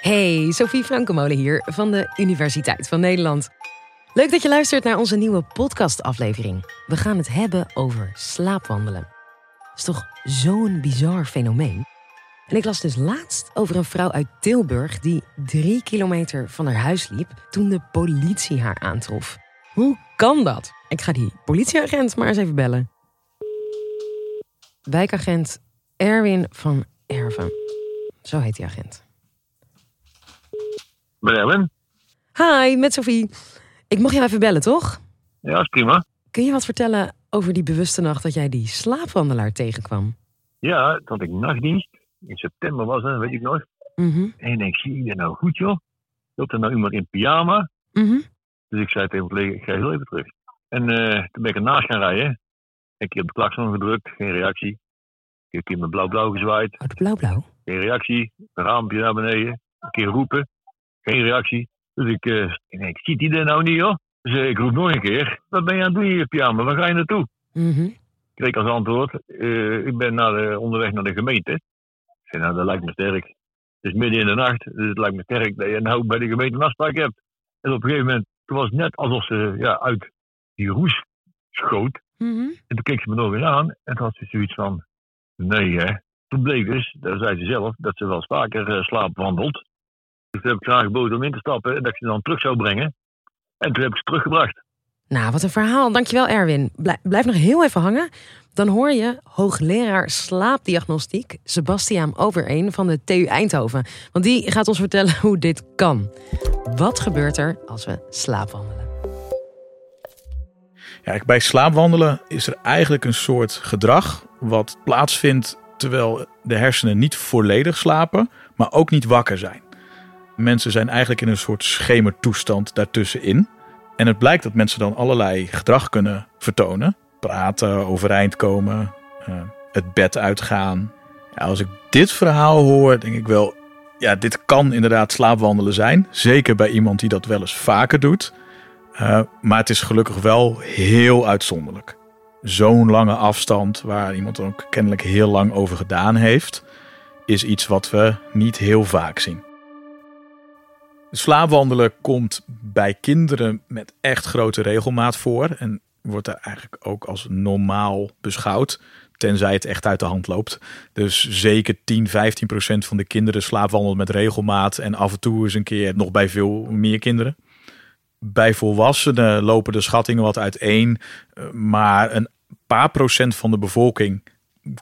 Hey, Sophie Frankemolen hier van de Universiteit van Nederland. Leuk dat je luistert naar onze nieuwe podcastaflevering. We gaan het hebben over slaapwandelen. Dat is toch zo'n bizar fenomeen? En ik las dus laatst over een vrouw uit Tilburg die drie kilometer van haar huis liep toen de politie haar aantrof. Hoe kan dat? Ik ga die politieagent maar eens even bellen. Wijkagent Erwin van Erven. Zo heet die agent. Erwin? Hi, met Sophie. Ik mocht jou even bellen, toch? Ja, is prima. Kun je wat vertellen over die bewuste nacht dat jij die slaapwandelaar tegenkwam? Ja, dat ik nachtdienst. In september was het, weet ik nog. Mhm, En ik denk, zie je dat nou goed, joh? Loopt er nou iemand in pyjama? mhm. Dus ik zei tegen mijn collega, ik ga heel even terug. En eh, toen ben ik ernaast gaan rijden. Een keer op de klakson gedrukt, geen reactie. Een keer met blauw-blauw gezwaaid, Oh, de blauw-blauw. geen reactie. Een raampje naar beneden, een keer roepen, geen reactie. Dus ik, eh, ik denk, ziet hij er nou niet, joh? Dus eh, ik roep nog een keer, wat ben je aan het doen je pyjama? Waar ga je naartoe? Ik kreeg als antwoord, eh, ik ben naar de, onderweg naar de gemeente. Ik zei, nou, dat lijkt me sterk. Het is midden in de nacht, dus het lijkt me sterk dat je nou bij de gemeente een afspraak hebt. En op een gegeven moment, toen was het net alsof ze ja, uit die roes schoot. Mhm. En toen keek ze me nog eens aan en toen had ze zoiets van, nee hè. Toen bleek dus, dat zei ze zelf, dat ze wel eens vaker eh, slaapwandelt. Dus toen heb ik ze aangeboden om in te stappen en dat ik ze dan terug zou brengen. En toen heb ik ze teruggebracht. Nou, wat een verhaal. Dankjewel, Erwin. Blij- blijf nog heel even hangen. Dan hoor je hoogleraar slaapdiagnostiek Sebastiaan Overeen van de TU Eindhoven. Want die gaat ons vertellen hoe dit kan. Wat gebeurt er als we slaapwandelen? Ja, bij slaapwandelen is er eigenlijk een soort gedrag wat plaatsvindt terwijl de hersenen niet volledig slapen, maar ook niet wakker zijn. Mensen zijn eigenlijk in een soort schemertoestand daartussenin. En het blijkt dat mensen dan allerlei gedrag kunnen vertonen. Praten, overeind komen, eh, het bed uitgaan. Als ik dit verhaal hoor, denk ik wel, ja, dit kan inderdaad slaapwandelen zijn. Zeker bij iemand die dat wel eens vaker doet. Uh, maar het is gelukkig wel heel uitzonderlijk. Zo'n lange afstand, waar iemand ook kennelijk heel lang over gedaan heeft, is iets wat we niet heel vaak zien. Slaapwandelen komt bij kinderen met echt grote regelmaat voor en wordt daar eigenlijk ook als normaal beschouwd, tenzij het echt uit de hand loopt. Dus zeker 10, 15 procent van de kinderen slaapwandelt met regelmaat en af en toe eens een keer nog bij veel meer kinderen. Bij volwassenen lopen de schattingen wat uiteen, maar een paar procent van de bevolking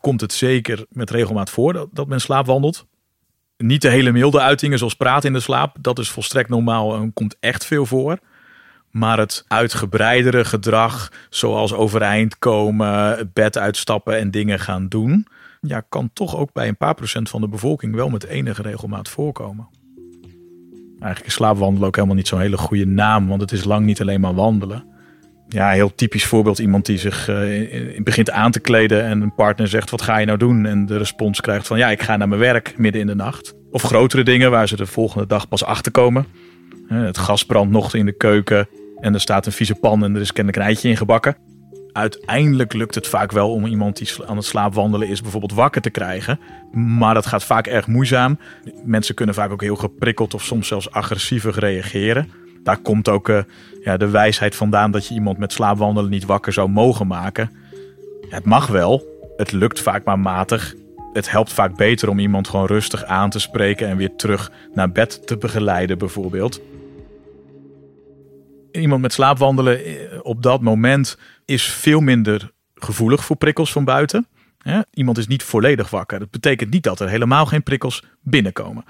komt het zeker met regelmaat voor dat, dat men slaapwandelt. Niet de hele milde uitingen zoals praten in de slaap, dat is volstrekt normaal en komt echt veel voor. Maar het uitgebreidere gedrag, zoals overeind komen, bed uitstappen en dingen gaan doen, ja, kan toch ook bij een paar procent van de bevolking wel met enige regelmaat voorkomen. Eigenlijk is slaapwandelen ook helemaal niet zo'n hele goede naam, want het is lang niet alleen maar wandelen. Ja, heel typisch voorbeeld. Iemand die zich uh, begint aan te kleden en een partner zegt: Wat ga je nou doen? En de respons krijgt van: Ja, ik ga naar mijn werk midden in de nacht. Of grotere dingen waar ze de volgende dag pas achter komen. Uh, het gas brandt nog in de keuken en er staat een vieze pan en er is kennelijk een eitje in gebakken. Uiteindelijk lukt het vaak wel om iemand die aan het slaapwandelen is, bijvoorbeeld wakker te krijgen. Maar dat gaat vaak erg moeizaam. Mensen kunnen vaak ook heel geprikkeld of soms zelfs agressiever reageren. Daar komt ook uh, ja, de wijsheid vandaan dat je iemand met slaapwandelen niet wakker zou mogen maken. Het mag wel, het lukt vaak maar matig. Het helpt vaak beter om iemand gewoon rustig aan te spreken en weer terug naar bed te begeleiden, bijvoorbeeld. Iemand met slaapwandelen op dat moment is veel minder gevoelig voor prikkels van buiten. Iemand is niet volledig wakker. Dat betekent niet dat er helemaal geen prikkels binnenkomen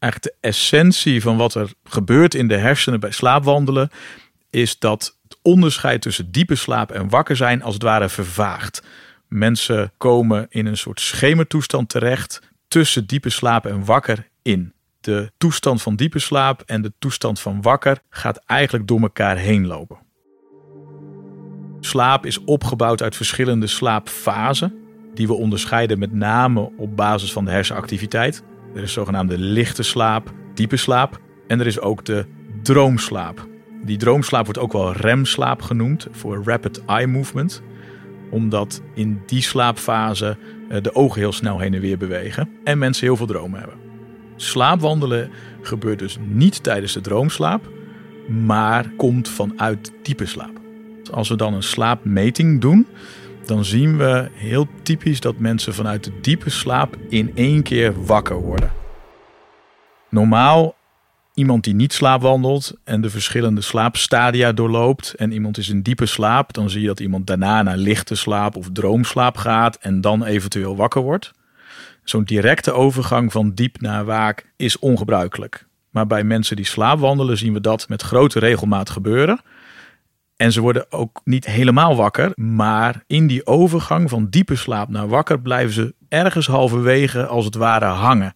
eigenlijk de essentie van wat er gebeurt in de hersenen bij slaapwandelen, is dat het onderscheid tussen diepe slaap en wakker zijn als het ware vervaagt. Mensen komen in een soort schemertoestand terecht tussen diepe slaap en wakker in. De toestand van diepe slaap en de toestand van wakker gaat eigenlijk door elkaar heen lopen. Slaap is opgebouwd uit verschillende slaapfasen, die we onderscheiden met name op basis van de hersenactiviteit. Er is zogenaamde lichte slaap, diepe slaap en er is ook de droomslaap. Die droomslaap wordt ook wel remslaap genoemd voor rapid eye movement, omdat in die slaapfase de ogen heel snel heen en weer bewegen en mensen heel veel dromen hebben. Slaapwandelen gebeurt dus niet tijdens de droomslaap, maar komt vanuit diepe slaap. Als we dan een slaapmeting doen, dan zien we heel typisch dat mensen vanuit de diepe slaap in één keer wakker worden. Normaal iemand die niet slaapwandelt en de verschillende slaapstadia doorloopt en iemand is in diepe slaap, dan zie je dat iemand daarna naar lichte slaap of droomslaap gaat en dan eventueel wakker wordt. Zo'n directe overgang van diep naar waak is ongebruikelijk. Maar bij mensen die slaapwandelen zien we dat met grote regelmaat gebeuren. En ze worden ook niet helemaal wakker, maar in die overgang van diepe slaap naar wakker blijven ze ergens halverwege als het ware hangen.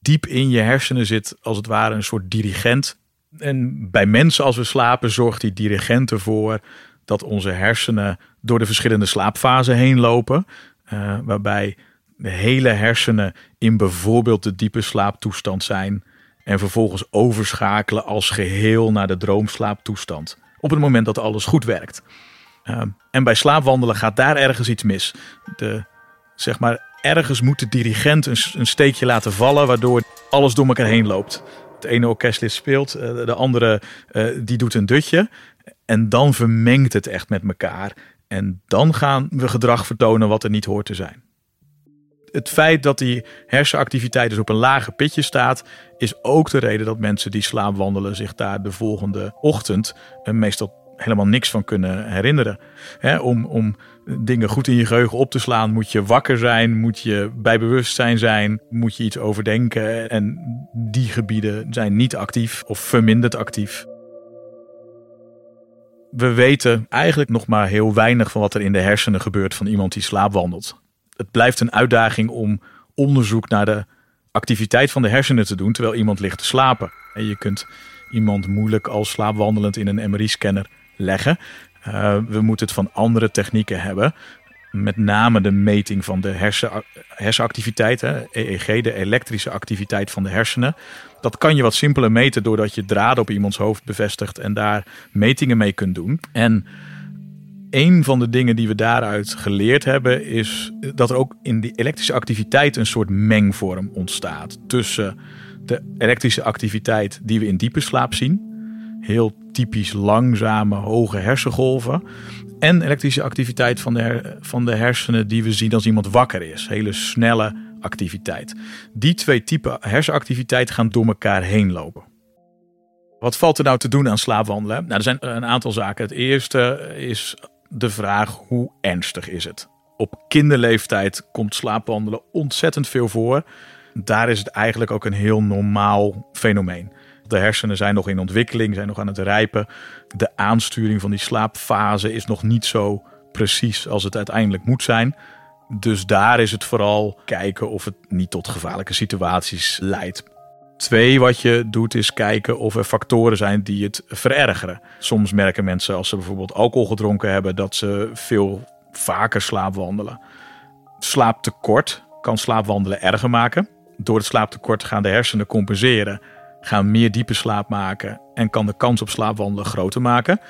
Diep in je hersenen zit als het ware een soort dirigent. En bij mensen als we slapen zorgt die dirigent ervoor dat onze hersenen door de verschillende slaapfasen heen lopen. Uh, waarbij de hele hersenen in bijvoorbeeld de diepe slaaptoestand zijn. En vervolgens overschakelen als geheel naar de droomslaaptoestand. Op het moment dat alles goed werkt. Uh, en bij slaapwandelen gaat daar ergens iets mis. De, zeg maar, ergens moet de dirigent een, een steekje laten vallen, waardoor alles door elkaar heen loopt. Het ene orkestlid speelt, uh, de andere uh, die doet een dutje. En dan vermengt het echt met elkaar. En dan gaan we gedrag vertonen wat er niet hoort te zijn het feit dat die hersenactiviteit dus op een lager pitje staat, is ook de reden dat mensen die slaapwandelen zich daar de volgende ochtend uh, meestal helemaal niks van kunnen herinneren. om, om dingen goed in je geheugen op te slaan, moet je wakker zijn, moet je bij bewustzijn zijn, moet je iets overdenken. En die gebieden zijn niet actief of verminderd actief. We weten eigenlijk nog maar heel weinig van wat er in de hersenen gebeurt van iemand die slaapwandelt het blijft een uitdaging om onderzoek naar de activiteit van de hersenen te doen terwijl iemand ligt te slapen. En je kunt iemand moeilijk als slaapwandelend in een MRI-scanner leggen. Uh, we moeten het van andere technieken hebben. Met name de meting van de hersen, hersenactiviteit, hè, EEG, de elektrische activiteit van de hersenen. Dat kan je wat simpeler meten doordat je draden op iemands hoofd bevestigt en daar metingen mee kunt doen. En een van de dingen die we daaruit geleerd hebben, is dat er ook in die elektrische activiteit een soort mengvorm ontstaat. Tussen de elektrische activiteit die we in diepe slaap zien, heel typisch langzame, hoge hersengolven. En elektrische activiteit van de, van de hersenen die we zien als iemand wakker is. Hele snelle activiteit. Die twee typen hersenactiviteit gaan door elkaar heen lopen. Wat valt er nou te doen aan slaapwandelen? Nou, er zijn een aantal zaken. Het eerste is de vraag hoe ernstig is het? Op kinderleeftijd komt slaapwandelen ontzettend veel voor. Daar is het eigenlijk ook een heel normaal fenomeen. De hersenen zijn nog in ontwikkeling, zijn nog aan het rijpen. De aansturing van die slaapfase is nog niet zo precies als het uiteindelijk moet zijn. Dus daar is het vooral kijken of het niet tot gevaarlijke situaties leidt. Twee, wat je doet is kijken of er factoren zijn die het verergeren. Soms merken mensen als ze bijvoorbeeld alcohol gedronken hebben dat ze veel vaker slaapwandelen. Slaaptekort kan slaapwandelen erger maken. Door het slaaptekort gaan de hersenen compenseren, gaan meer diepe slaap maken en kan de kans op slaapwandelen groter maken.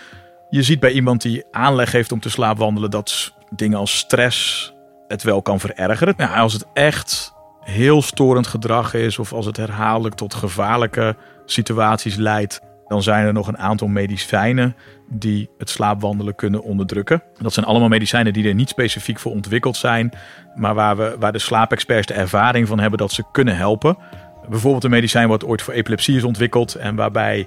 Je ziet bij iemand die aanleg heeft om te slaapwandelen dat dingen als stress het wel kan verergeren. Nou, als het echt heel storend gedrag is of als het herhaaldelijk tot gevaarlijke situaties leidt, dan zijn er nog een aantal medicijnen die het slaapwandelen kunnen onderdrukken. Dat zijn allemaal medicijnen die er niet specifiek voor ontwikkeld zijn, maar waar, we, waar de slaapexperts de ervaring van hebben dat ze kunnen helpen. Bijvoorbeeld een medicijn wat ooit voor epilepsie is ontwikkeld en waarbij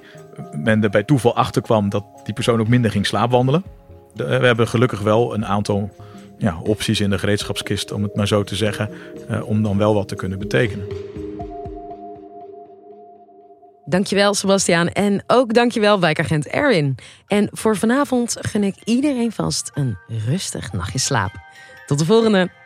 men er bij toeval achter kwam dat die persoon ook minder ging slaapwandelen. We hebben gelukkig wel een aantal ja, opties in de gereedschapskist, om het maar zo te zeggen, uh, om dan wel wat te kunnen betekenen. Dankjewel Sebastiaan en ook dankjewel wijkagent Erwin. En voor vanavond gun ik iedereen vast een rustig nachtje slaap. Tot de volgende!